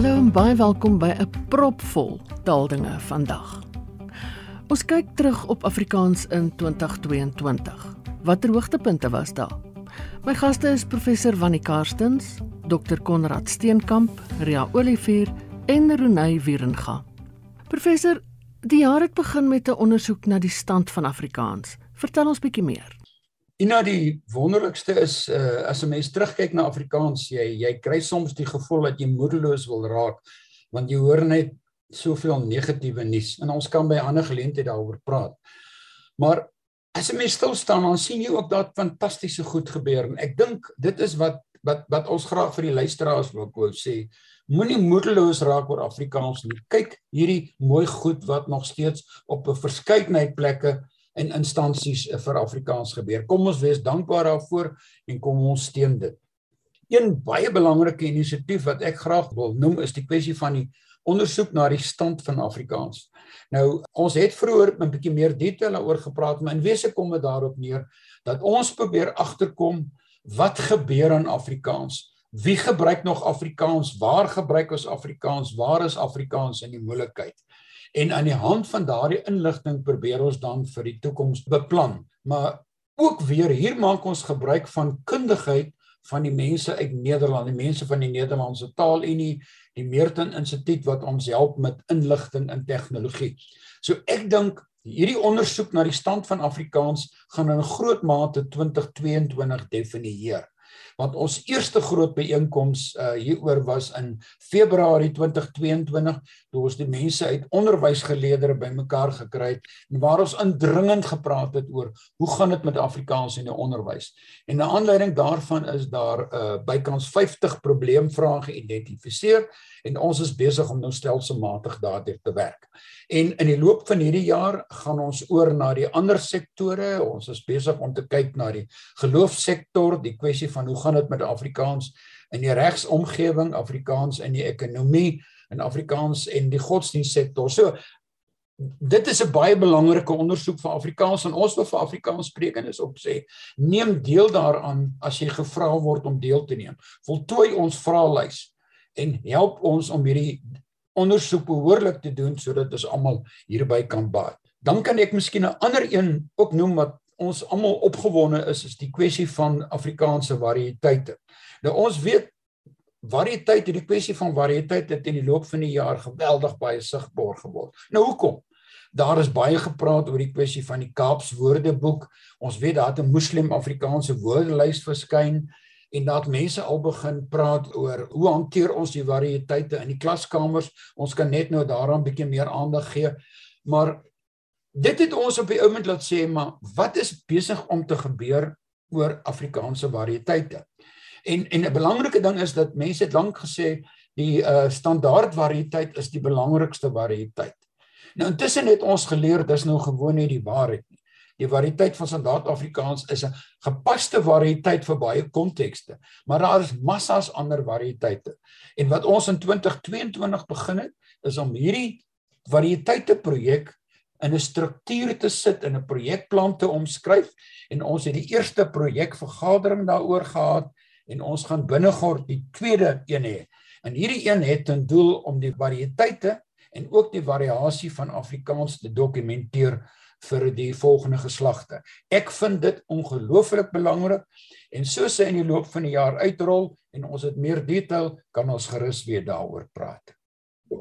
Hallo en baie welkom by 'n propvol taaldinge vandag. Ons kyk terug op Afrikaans in 2022. Watter hoogtepunte was daar? My gaste is professor Wannie Karstens, Dr Konrad Steenkamp, Ria Olivier en Renay Wierenga. Professor, die jaar het begin met 'n ondersoek na die stand van Afrikaans. Vertel ons bietjie meer. Ina die wonderlikste is uh, as 'n mens terugkyk na Afrikaans, jy jy kry soms die gevoel dat jy moedeloos wil raak want jy hoor net soveel negatiewe nuus. En ons kan by ander geleenthede daaroor praat. Maar as 'n mens stil staan dan sien jy ook dat fantastiese goed gebeur. En ek dink dit is wat wat wat ons graag vir die luisteraars wil wou sê. Moenie moedeloos raak oor Afrikaans nie. Kyk hierdie mooi goed wat nog steeds op 'n verskeidenheid plekke en instansies vir Afrikaans gebeur kom ons wees dankbaar daarvoor en kom ons steun dit een baie belangrike inisiatief wat ek graag wil noem is die kwessie van die ondersoek na die stand van Afrikaans. Nou ons het vroeër 'n bietjie meer detail daaroor gepraat, maar in wese kom dit daarop neer dat ons probeer agterkom wat gebeur aan Afrikaans. Wie gebruik nog Afrikaans? Waar gebruik ons Afrikaans? Waar is Afrikaans in die moeilikheid? En aan die hand van daardie inligting probeer ons dan vir die toekoms beplan. Maar ook weer hier maak ons gebruik van kundigheid van die mense uit Nederland, die mense van die Nederlandse Taalunie, die Meerton Instituut wat ons help met inligting en tegnologie. So ek dink hierdie ondersoek na die stand van Afrikaans gaan in groot mate 2022 definieer want ons eerste groot byeenkoms uh, hieroor was in Februarie 2022 toe ons die mense uit onderwysgeleerders bymekaar gekry het en waar ons indringend gepraat het oor hoe gaan dit met Afrikaans in die onderwys. En 'n aanleiding daarvan is daar uh, bykans 50 probleemvrae geïdentifiseer en ons is besig om nou stelselmatig daardeur te werk. En in die loop van hierdie jaar gaan ons oor na die ander sektore. Ons is besig om te kyk na die geloofsektor, die kwessie van hoe gaan dit met Afrikaans in die regsomgewing, Afrikaans in die ekonomie en Afrikaans en die godsdienstsektor. So dit is 'n baie belangrike ondersoek vir Afrikaans en ons wil vir Afrikaans sprekendes op sê neem deel daaraan as jy gevra word om deel te neem. Voltooi ons vraelys en help ons om hierdie ondersoek behoorlik te doen sodat ons almal hierby kan baat. Dan kan ek miskien 'n ander een ook noem wat ons almal opgewonde is is die kwessie van Afrikaanse variëteite. Nou ons weet variëteit, die kwessie van variëteit het in die loop van die jaar geweldig baie sigbaar geword. Nou hoekom? Daar is baie gepraat oor die kwessie van die Kaaps Woordeboek. Ons weet daar het 'n Moslem Afrikaanse woordelys verskyn en dat mense al begin praat oor hoe hanteer ons die variëteite in die klaskamers. Ons kan net nou daaraan bietjie meer aandag gee. Maar dit het ons op die oomblik laat sê, maar wat is besig om te gebeur oor Afrikaanse variëteite? En en 'n belangrike ding is dat mense het lank gesê die uh standaard variëteit is die belangrikste variëteit. Nou intussen het ons geleer dis nou gewoon nie die waarheid nie. Die variëteit van standaard Afrikaans is 'n gepaste variëteit vir baie kontekste, maar daar is massas ander variëteite. En wat ons in 2022 begin het, is om hierdie variëteite projek in 'n struktuur te sit en 'n projekplan te omskryf en ons het die eerste projekvergadering daaroor gehad en ons gaan binnekort die tweede een hê. En hierdie een het ten doel om die variëteite en ook die variasie van Afrikaans te dokumenteer vir die volgende geslagte. Ek vind dit ongelooflik belangrik en soos hy in die loop van die jaar uitrol en ons het meer detail kan ons gerus weer daaroor praat.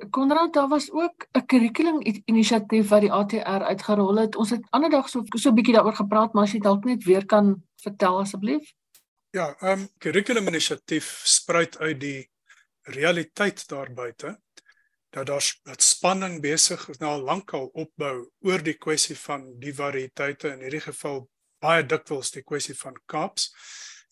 Konrad, daar was ook 'n kurrikulum inisiatief wat die ATR uitgerol het. Ons het ander dag so so 'n bietjie daaroor gepraat, maar as jy dalk net weer kan vertel asseblief. Ja, ehm um, kurrikulum inisiatief spruit uit die realiteit daar buite dat daar dat spanning besig is nou al lankal opbou oor die kwessie van die variëteite in hierdie geval baie dikwels die kwessie van Kaaps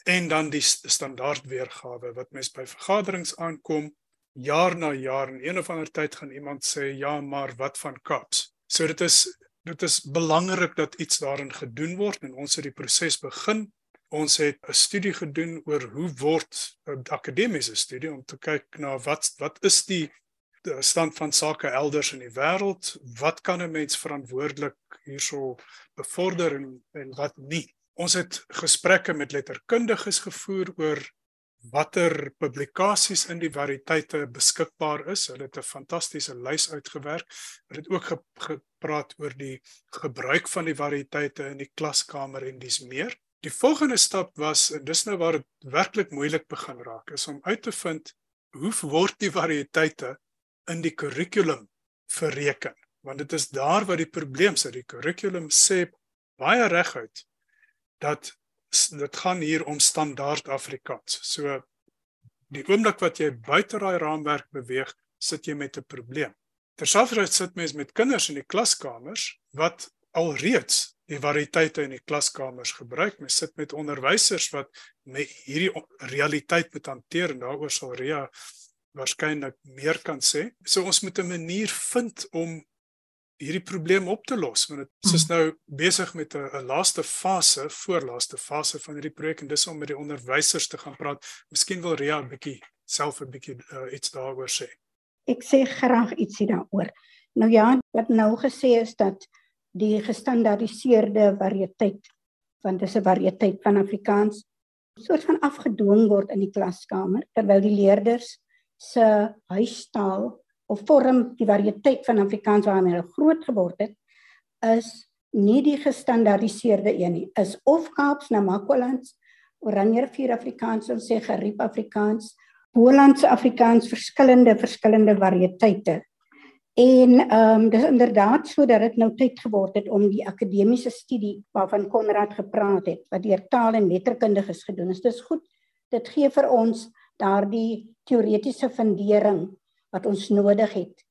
en dan die standaard weergawe wat mens by vergaderings aankom jaar na jaar en een of ander tyd gaan iemand sê ja maar wat van Kaaps so dit is dit is belangrik dat iets daarin gedoen word en ons het die proses begin. Ons het 'n studie gedoen oor hoe word 'n akademiese studie om te kyk na wat wat is die stand van sake elders in die wêreld, wat kan 'n mens verantwoordelik hierso bevorder en en wat nie. Ons het gesprekke met letterkundiges gevoer oor watter publikasies in die variëteite beskikbaar is. Hulle het 'n fantastiese lys uitgewerk. Hulle het ook ge gepraat oor die gebruik van die variëteite in die klaskamer en dis meer. Die volgende stap was en dis nou waar dit werklik moeilik begin raak is om uit te vind hoe word die variëteite in die kurrikulum verreken want dit is daar waar die probleem sit. Die kurrikulum sê baie reguit dat dit gaan hier om standaard Afrikaans. So die oomblik wat jy buite daai raamwerk beweeg, sit jy met 'n probleem. Terselfdertyd sit mens met kinders in die klaskamers wat alreeds die variëteite in die klaskamers gebruik. Mens sit met onderwysers wat met hierdie realiteit moet hanteer en daaroor sal Ria waarskynlik meer kan sê. So ons moet 'n manier vind om hierdie probleem op te los want dit is hmm. nou besig met 'n laaste fase, voorlaaste fase van hierdie projek en dis om met die onderwysers te gaan praat. Miskien wil Ria 'n bietjie self 'n bietjie uh, iets daaroor sê. Ek sê graag ietsie daaroor. Nou ja, wat nou gesê is dat die gestandaardiseerde variëteit want dis 'n variëteit van Afrikaans soort van afgedwing word in die klaskamer terwyl die leerders se huistaal of vorm die variëteit van Afrikaans waarmee hulle groot geword het is nie die gestandaardiseerde een nie. Is of Kaaps Namakwalands Oranje rivier Afrikaans ons sê geriep Afrikaans Hollandse Afrikaans verskillende verskillende variëteite. En ehm um, dis inderdaad so dat dit nou tyd geword het om die akademiese studie waarvan Konrad gepraat het wat deur taal en letterkundiges gedoen is. Dis goed dit gee vir ons daardie teoretiese fundering wat ons nodig het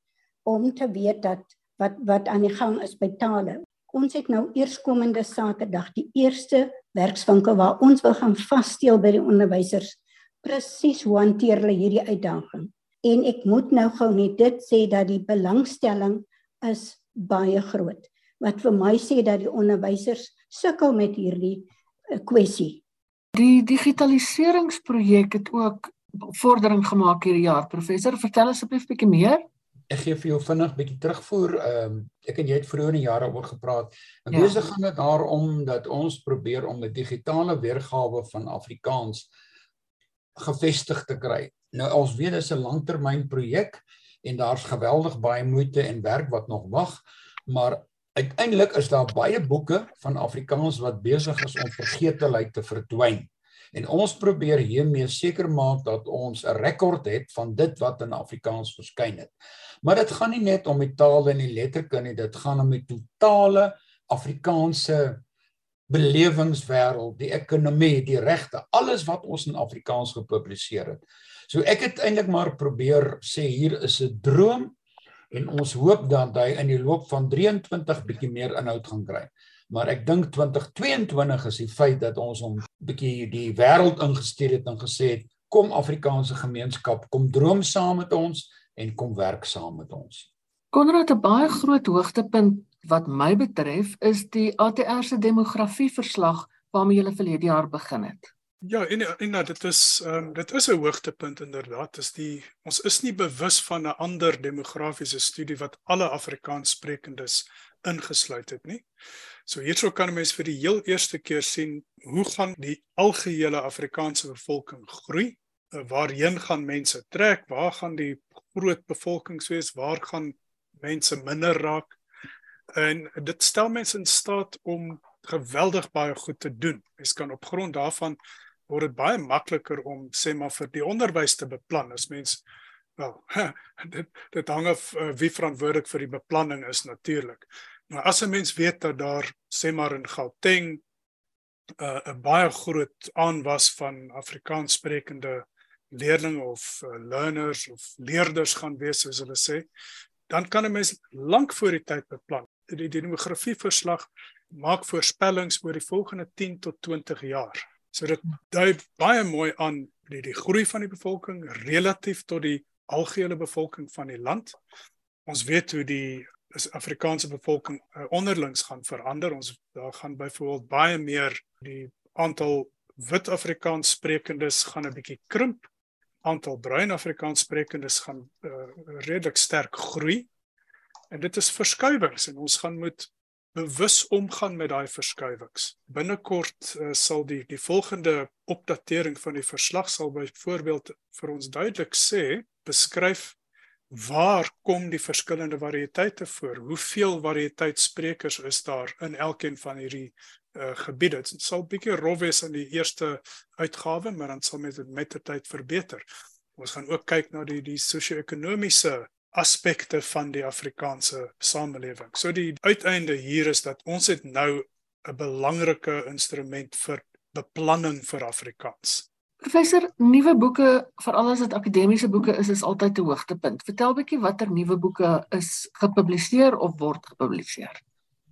om te weet dat wat wat aan die gang is by tale. Ons het nou eerskomende Saterdag die eerste werkswinkel waar ons wil gaan vassteel by die onderwysers presies hoe hanteer hulle hierdie uitdaging. En ek moet nou gou net dit sê dat die belangstelling is baie groot. Wat vir my sê dat die onderwysers sukkel met hierdie uh, kwessie. Die digitaliseringsprojek het ook vordering gemaak hierdie jaar. Professor, vertel asseblief 'n bietjie meer. Ek gee vir jou vinnig 'n bietjie terugvoer. Ehm um, ek en jy het vroeër in die jare oor gepraat. En ja. besig gaan dit daarom dat ons probeer om 'n digitale weergawe van Afrikaans gevestig te kry. Nou ons weet dit is 'n langtermynprojek en daar's geweldig baie moeite en werk wat nog wag, maar uiteindelik is daar baie boeke van Afrikaans wat besig is om vergeetelheid te verdwyn. En ons probeer hiermee seker maak dat ons 'n rekord het van dit wat in Afrikaans verskyn het. Maar dit gaan nie net om die taal en die letterkunde, dit gaan om die totale Afrikaanse belewingswêreld, die ekonomie, die regte, alles wat ons in Afrikaans gepubliseer het. So ek het eintlik maar probeer sê hier is 'n droom en ons hoop dan dat hy in die loop van 23 bietjie meer inhoud gaan kry maar ek dink 2022 is die feit dat ons hom bietjie die wêreld ingestuur het en gesê het kom Afrikaanse gemeenskap kom droom saam met ons en kom werk saam met ons. Konrad 'n baie groot hoogtepunt wat my betref is die ATR se demografieverslag waarmee hulle verlede jaar begin het. Ja, en en nou dit is ehm um, dit is 'n hoogtepunt inderdaad. Is die ons is nie bewus van 'n ander demografiese studie wat alle Afrikaanssprekendes ingesluit het nie. So hierso kan 'n mens vir die heel eerste keer sien hoe gaan die algehele Afrikaanse bevolking groei? Eh, waarheen gaan mense trek? Waar gaan die groot bevolkings wees? Waar gaan mense minder raak? En dit stel mense in staat om geweldig baie goed te doen. Mens kan op grond daarvan word dit baie makliker om sê maar vir die onderwys te beplan as mens wel dit dit hang af uh, wie verantwoordelik vir die beplanning is natuurlik. Nou as 'n mens weet dat daar sê maar in Gauteng 'n uh, baie groot aanwas van Afrikaans sprekende leerders of uh, learners of leerders gaan wees soos hulle sê, dan kan 'n mens lank voor die tyd beplan. Die demografie verslag maak voorspellings oor die volgende 10 tot 20 jaar. So dit dui baie mooi aan die die groei van die bevolking relatief tot die algehele bevolking van die land. Ons weet hoe die is Afrikaanse bevolking uh, onderlings gaan verander. Ons daar gaan byvoorbeeld baie meer die aantal wit Afrikaans sprekendes gaan 'n bietjie krimp. Aantal bruin Afrikaans sprekendes gaan uh, redelik sterk groei. En dit is verskuiwings en ons gaan moet bewus omgaan met daai verskuiwings. Binnekort uh, sal die die volgende opdatering van die verslag sal byvoorbeeld vir ons duidelik sê, beskryf waar kom die verskillende variëteite voor? Hoeveel variëteitsprekers is daar in elkeen van hierdie uh, gebiede? Dit sal bietjie rof wees in die eerste uitgawe, maar dan sal met met die tyd verbeter. Ons gaan ook kyk na die die sosio-ekonomiese aspekte van die Afrikaanse samelewing. So die uiteinde hier is dat ons het nou 'n belangrike instrument vir beplanning vir Afrikaans. Professor, nuwe boeke, veral as dit akademiese boeke is, is altyd 'n hoogtepunt. Vertel bietjie watter nuwe boeke is gepubliseer of word gepubliseer.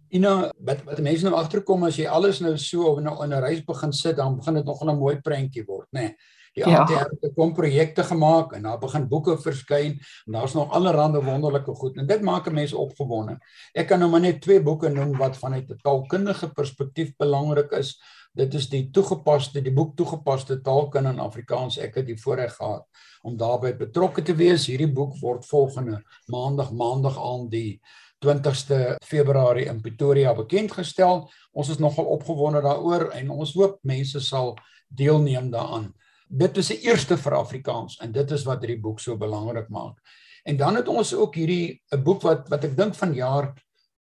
Ina, wat wat mense nou agterkom as jy alles nou so op 'n reis begin sit, dan begin dit nog 'n mooi prentjie word, nê. Nee. Die ja. het kom projekte gemaak en daar begin boeke verskyn en daar's nog allerlei wonderlike goed en dit maak 'n mens opgewonde. Ek kan nou maar net twee boeke noem wat vanuit 'n taalkundige perspektief belangrik is. Dit is die toegepaste die boek toegepaste taalkunde in Afrikaans. Ek het die voorreg gehad om daarbey betrokke te wees. Hierdie boek word volgende maandag maandag aan die 20ste Februarie in Pretoria bekend gestel. Ons is nogal opgewonde daaroor en ons hoop mense sal deelneem daaraan dit is die eerste vir Afrikaans en dit is wat hierdie boek so belangrik maak. En dan het ons ook hierdie 'n boek wat wat ek dink van jaar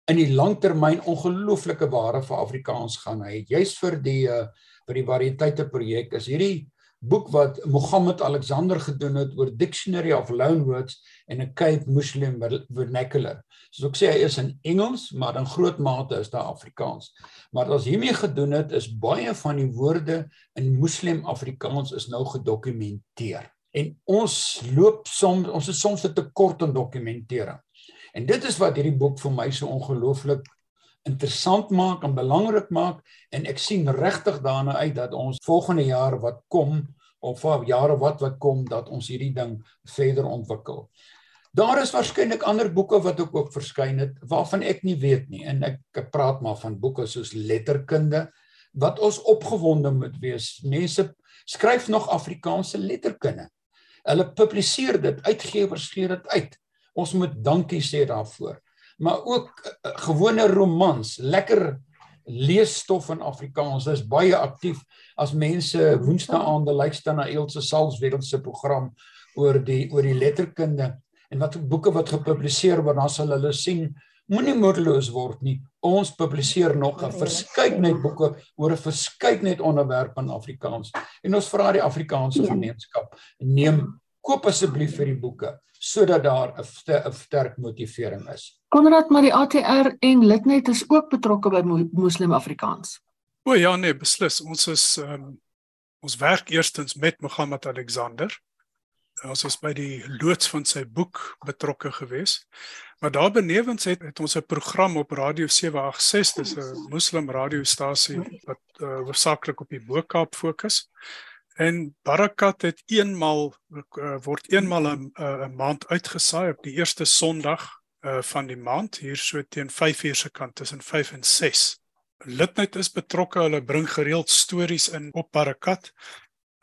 in die langtermyn ongelooflike ware vir Afrikaans gaan hy. Juist vir die uh, vir die variëteite projek is hierdie boek wat Mohammed Alexander gedoen het oor Dictionary of Loanwords en 'n Cape Muslim vernacular. Soos ek sê hy is in Engels, maar in groot mate is daar Afrikaans. Maar wat ons hiermee gedoen het is baie van die woorde in Muslim Afrikaans is nou gedokumenteer. En ons loop soms ons is soms te kort in dokumentering. En dit is wat hierdie boek vir my so ongelooflik interessant maak en belangrik maak en ek sien regtig daarna uit dat ons volgende jaar wat kom of vir jare wat wat kom dat ons hierdie ding verder ontwikkel. Daar is waarskynlik ander boeke wat ook ook verskyn het waarvan ek nie weet nie en ek, praat maar van boeke soos letterkunde wat ons opgewonde moet wees. Mense skryf nog Afrikaanse letterkunde. Hulle publiseer dit, uitgewers gee dit uit. Ons moet dankie sê daarvoor. Maar ook uh, gewone romans, lekker leesstof in Afrikaans. Dis baie aktief as mense woensdae aande luister na Elsje Salzwetel se program oor die oor die letterkunde en wat boeke wat gepubliseer word dan sal hulle sien moenie moedeloos word nie. Ons publiseer nog 'n verskeidenheid boeke oor 'n verskeidenheid onderwerpe in Afrikaans. En ons vra die Afrikaanse ja. gemeenskap neem koop asseblief vir die boeke sodat daar 'n sterk motivering is Konrad maar die ATR en Litnet is ook betrokke by Muslim Afrikaans O ja nee beslis ons is um, ons werk eerstens met Mohammed Alexander ons is by die loods van sy boek betrokke gewees. Maar daar benewens het, het ons 'n program op Radio 786, dis 'n moslim radiostasie wat uh, hoofsaaklik op die Bokaap fokus. En Barakat het eenmal uh, word eenmal 'n 'n maand uitgesaai op die eerste Sondag uh, van die maand hier so teen 5:00 se kant tussen 5 en 6. Litnet is betrokke, hulle bring gereeld stories in op Barakat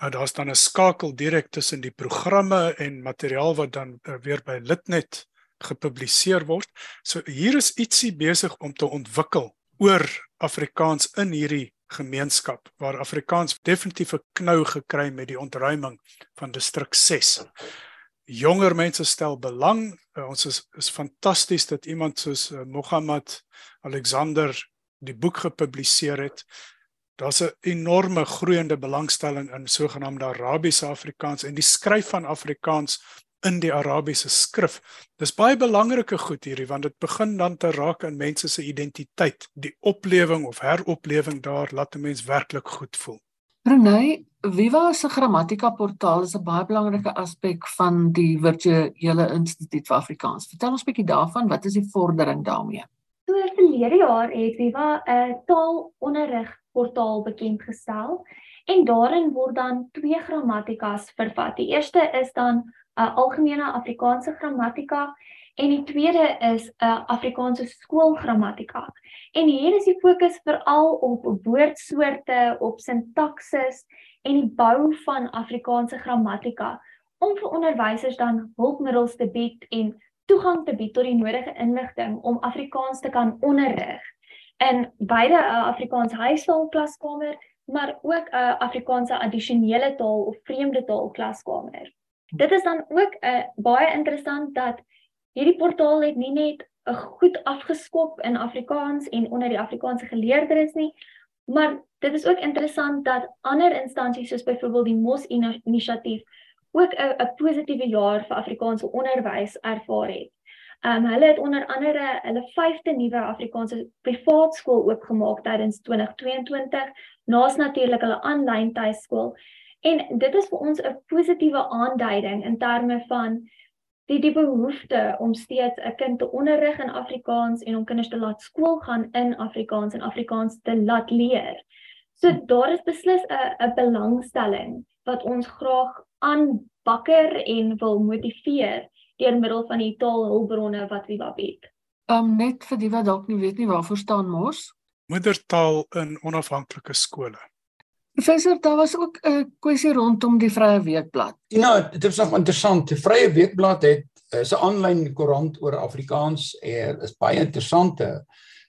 Nou daar's dan 'n skakel direk tussen die programme en materiaal wat dan uh, weer by Litnet gepubliseer word. So hier is ietsie besig om te ontwikkel oor Afrikaans in hierdie gemeenskap waar Afrikaans definitief 'n knou gekry met die ontruiming van distrik 6. Jonger mense stel belang. Uh, ons is is fantasties dat iemand soos uh, Mohammed Alexander die boek gepubliseer het daar's 'n enorme groeiende belangstelling in sogenaamde Arabiese Afrikaans en die skryf van Afrikaans in die Arabiese skrif. Dis baie belangrike goed hierdie want dit begin dan te raak aan mense se identiteit, die oplewing of heroplewing daar laat 'n mens werklik goed voel. Renay, Viva se grammatika portaal is 'n baie belangrike aspek van die virtuele instituut vir Afrikaans. Vertel ons bietjie daarvan, wat is die vordering daarmee? So verlede jaar het Viva 'n taalonderrig portaal bekend gestel en daarin word dan twee grammatikas vervat. Die eerste is dan 'n algemene Afrikaanse grammatika en die tweede is 'n uh, Afrikaanse skoolgrammatika. En hier is die fokus veral op woordsoorte, op sintaksis en die bou van Afrikaanse grammatika om vir onderwysers dan hulpmiddels te bied en toegang te bied tot die nodige inligting om Afrikaans te kan onderrig. in beide 'n Afrikaans huistaal klaskamer, maar ook 'n Afrikaanse addisionele taal of vreemde taal klaskamer. Dit is dan ook 'n uh, baie interessant dat hierdie portaal het nie net 'n goed afgeskop in Afrikaans en onder die Afrikaanse geleerdes nie, maar dit is ook interessant dat ander instansies soos byvoorbeeld die Mos inisiatief ook 'n 'n positiewe jaar vir Afrikaanse onderwys ervaar het. Um hulle het onder andere hulle 5de nuwe Afrikaanse privaat skool oopgemaak tydens 2022, naas natuurlik hulle aanlyn tuiskool En dit is vir ons 'n positiewe aanduiding in terme van die die behoefte om steeds 'n kind te onderrig in Afrikaans en om kinders te laat skool gaan in Afrikaans en Afrikaans te laat leer. So daar is beslis 'n 'n belangstelling wat ons graag aanbakker en wil motiveer deur middel van die taalhulpbronne wat Viva bied. Um net vir die wat dalk nie weet nie waarvoor staan mos? Moedertaal in onafhanklike skole. Professor, daar was ook 'n kwessie rondom die Vrye Weekblad. Ja, nou, dit is nog interessant. Die Vrye Weekblad het is 'n aanlyn koerant oor Afrikaans en is baie interessante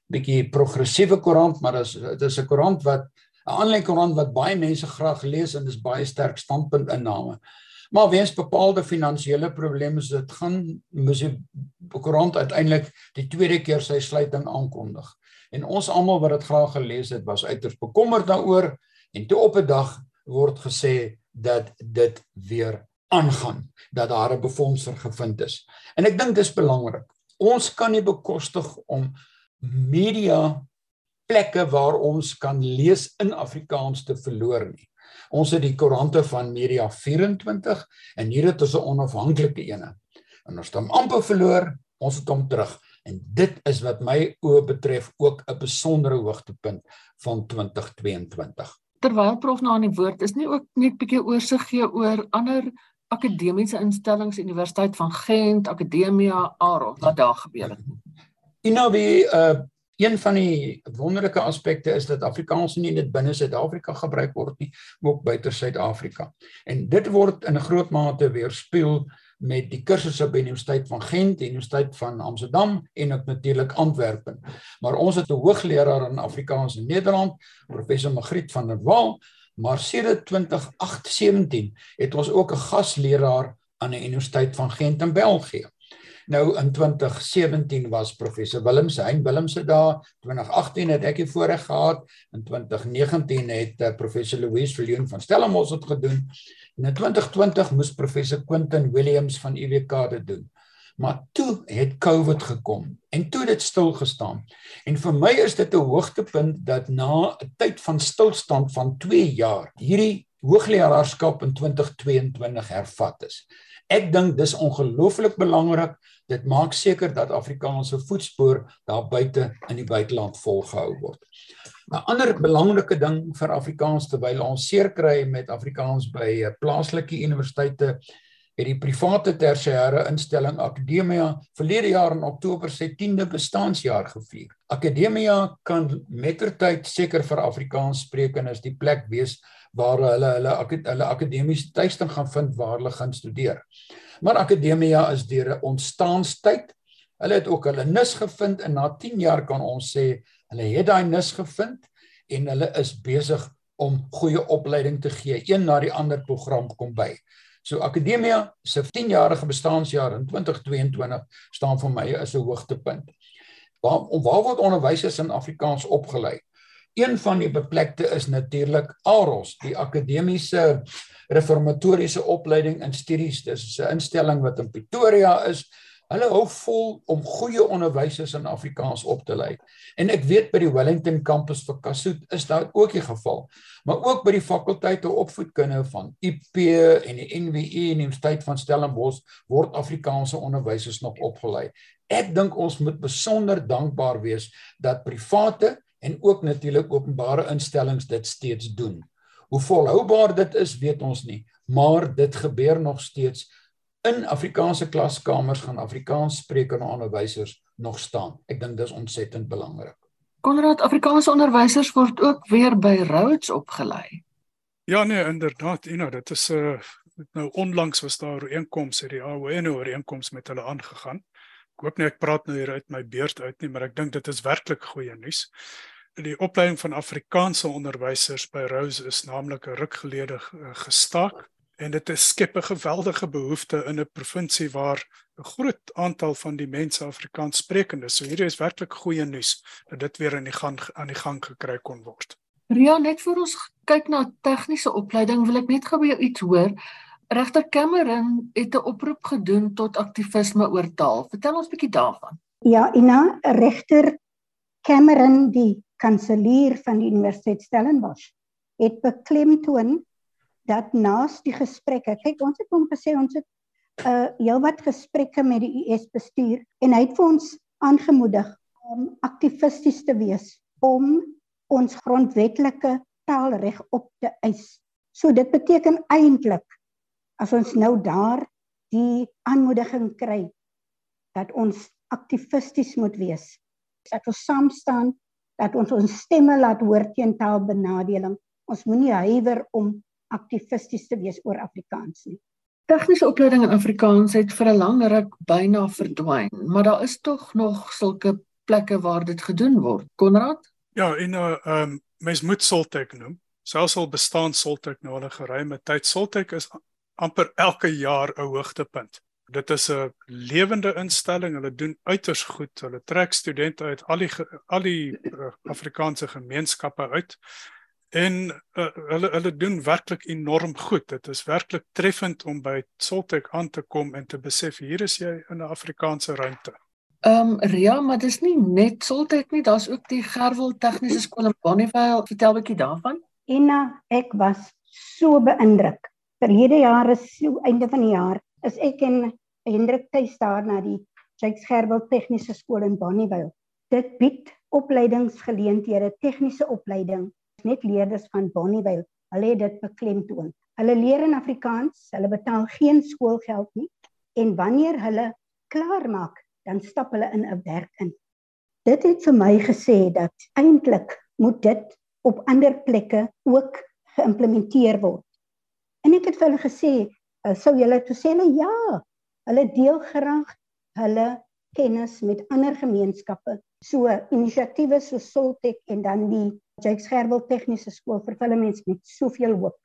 bietjie progressiewe koerant, maar dit is dit is 'n koerant wat 'n aanlyn koerant wat baie mense graag lees en dis baie sterk standpunt inname. Maar weens bepaalde finansiële probleme is dit gaan moes die koerant uiteindelik die tweede keer sy sluiting aankondig. En ons almal wat dit graag gelees het, was uiters bekommerd daaroor. En toe op 'n dag word gesê dat dit weer aangaan, dat daar 'n befondser gevind is. En ek dink dis belangrik. Ons kan nie bekostig om media plekke waar ons kan lees in Afrikaans te verloor nie. Ons het die koerante van Media 24 en hier het ons 'n onafhanklike ene. En ons het hom amper verloor, ons het hom terug. En dit is wat my oë betref ook 'n besondere hoogtepunt van 2022 terwyl prof nou aan die woord is nie ook net 'n bietjie oorsig gee oor ander akademiese instellings Universiteit van Gent, Akademia Aro wat daar gebeur het. Innowie uh een van die wonderlike aspekte is dat Afrikaans nie net binne Suid-Afrika gebruik word nie, maar ook buite Suid-Afrika. En dit word in 'n groot mate weerspieël met die kursusse by Universiteit van Gent, Universiteit van Amsterdam en ook natuurlik Antwerpen. Maar ons het 'n hoogleraar in Afrikaans in Nederland, professor Magriet van der Walt, maar sedert 2017 het ons ook 'n gasleraar aan die Universiteit van Gent in België. Nou in 2017 was professor Willems, Hein Willems daar. 2018 het ek die voorreg gehad. In 2019 het uh, professor Louise Viljoen van Stellenbosch dit gedoen. In 2020 moes professor Quentin Williams van UWK dit doen. Maar toe het COVID gekom en toe dit stil gestaan. En vir my is dit 'n hoogtepunt dat na 'n tyd van stilstand van 2 jaar hierdie hoogleraarskap in 2022 hervat is. Ek dink dis ongelooflik belangrik. Dit maak seker dat Afrikaanse voetspoor daar buite in die buiteland volgehou word. 'n Ander belangrike ding vir Afrikaans terwyl ons seer kry met Afrikaans by eh, plaaslike universiteite het die private tersiêre instelling Akademia verlede jaar in Oktober sy 10de bestaanjaar gevier. Akademia kan mettertyd seker vir Afrikaans sprekendes die plek wees waar hulle hulle hulle akademiese tuisting gaan vind waar hulle gaan studeer. Maar Akademia is deur 'n ontstaanstyd. Hulle het ook hulle nis gevind en na 10 jaar kan ons sê hulle het daai nis gevind en hulle is besig om goeie opleiding te gee. Een na die ander program kom by. So Akademia se 10-jarige bestaanjaar in 2022 staan vir my as 'n hoogtepunt. Waar waar word onderwysers in Afrikaans opgelei? Een van die beplekte is natuurlik AROS, die akademiese reformatoriese opleiding in studies. Dis 'n instelling wat in Pretoria is. Hulle hou vol om goeie onderwysers in Afrikaans op te lei. En ek weet by die Wellington kampus vir Kasuth is daar ook die geval. Maar ook by die fakulteite opvoedkunde van UP en die NWU en die Universiteit van Stellenbosch word Afrikaanse onderwysers nog opgelei. Ek dink ons moet besonder dankbaar wees dat private en ook natuurlik openbare instellings dit steeds doen. Hoe volhoubaar dit is, weet ons nie, maar dit gebeur nog steeds in Afrikaanse klaskamers gaan Afrikaans sprekende onderwysers nog staan. Ek dink dis ontsettend belangrik. Konrad, Afrikaanse onderwysers word ook weer by Rhodes opgelei. Ja nee, inderdaad, Ina, dit is 'n uh, nou onlangs was daar 'n ooreenkoms, het die AWN ooreenkoms met hulle aangegaan ek hoop nie ek praat nou hier uit my beurt uit nie, maar ek dink dit is werklik goeie nuus. Die opleiding van Afrikaanse onderwysers by Rose is naamlik 'n ruk gelede gestaak en dit skep 'n geweldige behoefte in 'n provinsie waar 'n groot aantal van die mense Afrikaans sprekendes. So hierdie is werklik goeie nuus dat dit weer in die gang aan die gang gekry kon word. Ria, net voor ons kyk na tegniese opleiding, wil ek net gou by jou iets hoor. Regter Cameron het 'n oproep gedoen tot aktivisme oor taal. Vertel ons 'n bietjie daarvan. Ja, Ina, regter Cameron, die kanselier van die Universiteit Stellenbosch, het beklemtoon dat naas die gesprekke, kyk ons het hom gesê ons het uh heelwat gesprekke met die US bestuur en hy het vir ons aangemoedig om aktivisties te wees om ons grondwetlike taalreg op te eis. So dit beteken eintlik as ons nou daar die aanmoediging kry dat ons aktivisties moet wees. Dat ons saam staan, dat ons ons stemme laat hoor teen taalbenadeling. Ons moenie huiwer om aktivisties te wees oor Afrikaans nie. Tegniese opleiding in Afrikaans het vir 'n lang ruk byna verdwyn, maar daar is tog nog sulke plekke waar dit gedoen word. Konrad? Ja, en nou ehm um, mens moet Soltech noem. Selfs al bestaan Soltech nou al 'n geruime tyd, Soltech is amper elke jaar 'n hoogtepunt. Dit is 'n lewende instelling. Hulle doen uiters goed. Hulle trek studente uit al die al die uh, Afrikaanse gemeenskappe uit. En uh, hulle hulle doen werklik enorm goed. Dit is werklik treffend om by Soltech aan te kom en te besef hier is jy in 'n Afrikaanse ruimte. Ehm um, Ria, maar dis nie net Soltech nie, daar's ook die Gerwel Tegniese Skool in Bonnievale. Vertel 'n bietjie daarvan. Ina, ek was so beïndruk. Verlede jaar is so einde van die jaar is ek en Hendrik tuis daar na die Jakes Gerwel Tegniese Skool in Bonnievale. Dit bied opleidingsgeleenthede, tegniese opleiding net leerders van Bonnievale. Hulle het dit beklemtoon. Hulle leer in Afrikaans, hulle betaal geen skoolgeld nie en wanneer hulle klaar maak, dan stap hulle in 'n werk in. Dit het vir my gesê dat eintlik moet dit op ander plekke ook geïmplementeer word. En ek het vir hulle gesê, uh, sou julle toe sê hulle ja, hulle deel graag hulle kennis met ander gemeenskappe. So inisiatiewe so Soltech en dan die Jakes Gerwel Tegniese Skool vervul mense met soveel hoop.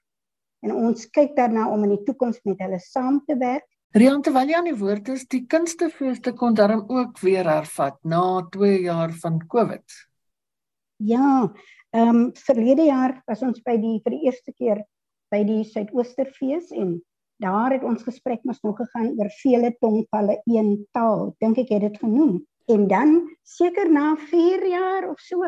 En ons kyk daarna om in die toekoms met hulle saam te werk. Rian terwyl jy aan die woord is, die kunstefeeste kon daarom ook weer hervat na 2 jaar van Covid. Ja, ehm um, verlede jaar was ons by die vir die eerste keer by die Suidoosterfees en daar het ons gesprek mos nog gegaan oor vele tongvalle een taal. Dink ek het dit genoem. En dan seker na 4 jaar of so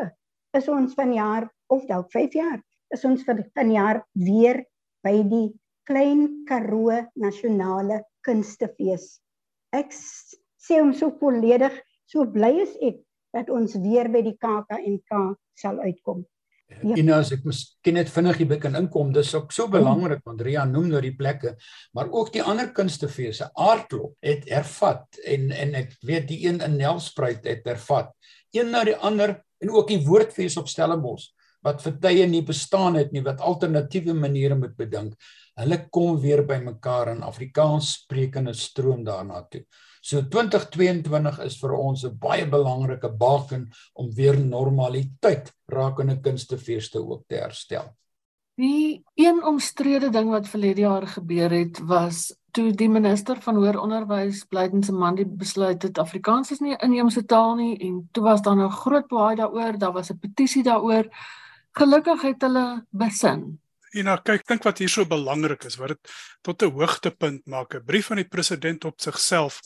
is ons vanjaar of dalk 5 jaar is ons vir vanjaar weer by die Klein Karoo Nasionale Kunstefees. Ek sê hom so volledig, so bly is ek dat ons weer by die KAKNK sal uitkom. Ja. En as ek miskien net vinnig hier by kan inkom, dis ook so belangrik want Ria noem nou die plekke, maar ook die ander kunstefeesse, Aardklop het hervat en en ek weet die een in Nelspruit het hervat. Een na die ander en ook die woordfees op Stellenbosch wat vir tye nie bestaan het nie wat alternatiewe maniere moet bedink. Hulle kom weer bymekaar in Afrikaans sprekende stroom daarna toe. So 2022 is vir ons 'n baie belangrike baken om weer normaliteit rakende kunstefeeste ook te herstel. Die een omstrede ding wat verlede jaar gebeur het was toe die minister van hoër onderwys Blyden se man die besluit het Afrikaans is nie 'n inheemse taal nie en toe was daar 'n nou groot baai daaroor, daar was 'n petisie daaroor. Gelukkig het hulle besin. En nou kyk, dink wat hier so belangrik is, wat dit tot 'n hoogtepunt maak. 'n Brief van die president op sigself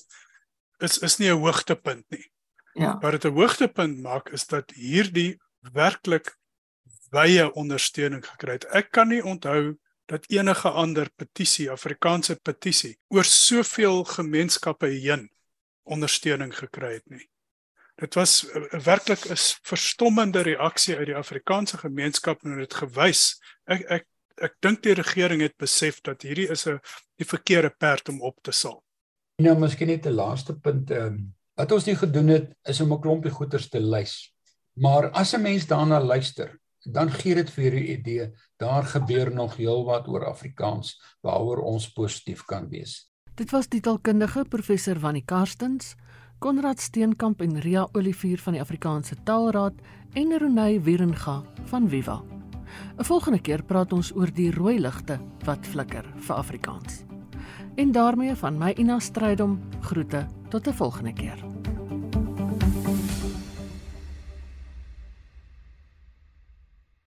is is nie 'n hoogtepunt nie. Ja. Wat dit 'n hoogtepunt maak is dat hierdie werklik wye ondersteuning gekry het. Ek kan nie onthou dat enige ander petisie, Afrikaanse petisie, oor soveel gemeenskappe heen ondersteuning gekry het nie. Dit was uh, werklik 'n verstommende reaksie uit die Afrikaanse gemeenskap en dit gewys. Ek ek ek dink die regering het besef dat hierdie is 'n die verkeerde perd om op te sal. Nou miskien net 'n laaste punt ehm um, wat ons nie gedoen het is om 'n klompie goeters te lys. Maar as 'n mens daarna luister, dan gee dit vir 'n idee daar gebeur nog heelwat oor Afrikaans waaroor ons positief kan wees. Dit was die taalkundige professor Wannie Karstens, Konrad Steenkamp en Ria Olivier van die Afrikaanse Taalraad en Renay Wierenga van Viva. 'n Volgende keer praat ons oor die rooi ligte wat flikker vir Afrikaans. En daarmee van my Ina Strydom groete tot 'n volgende keer.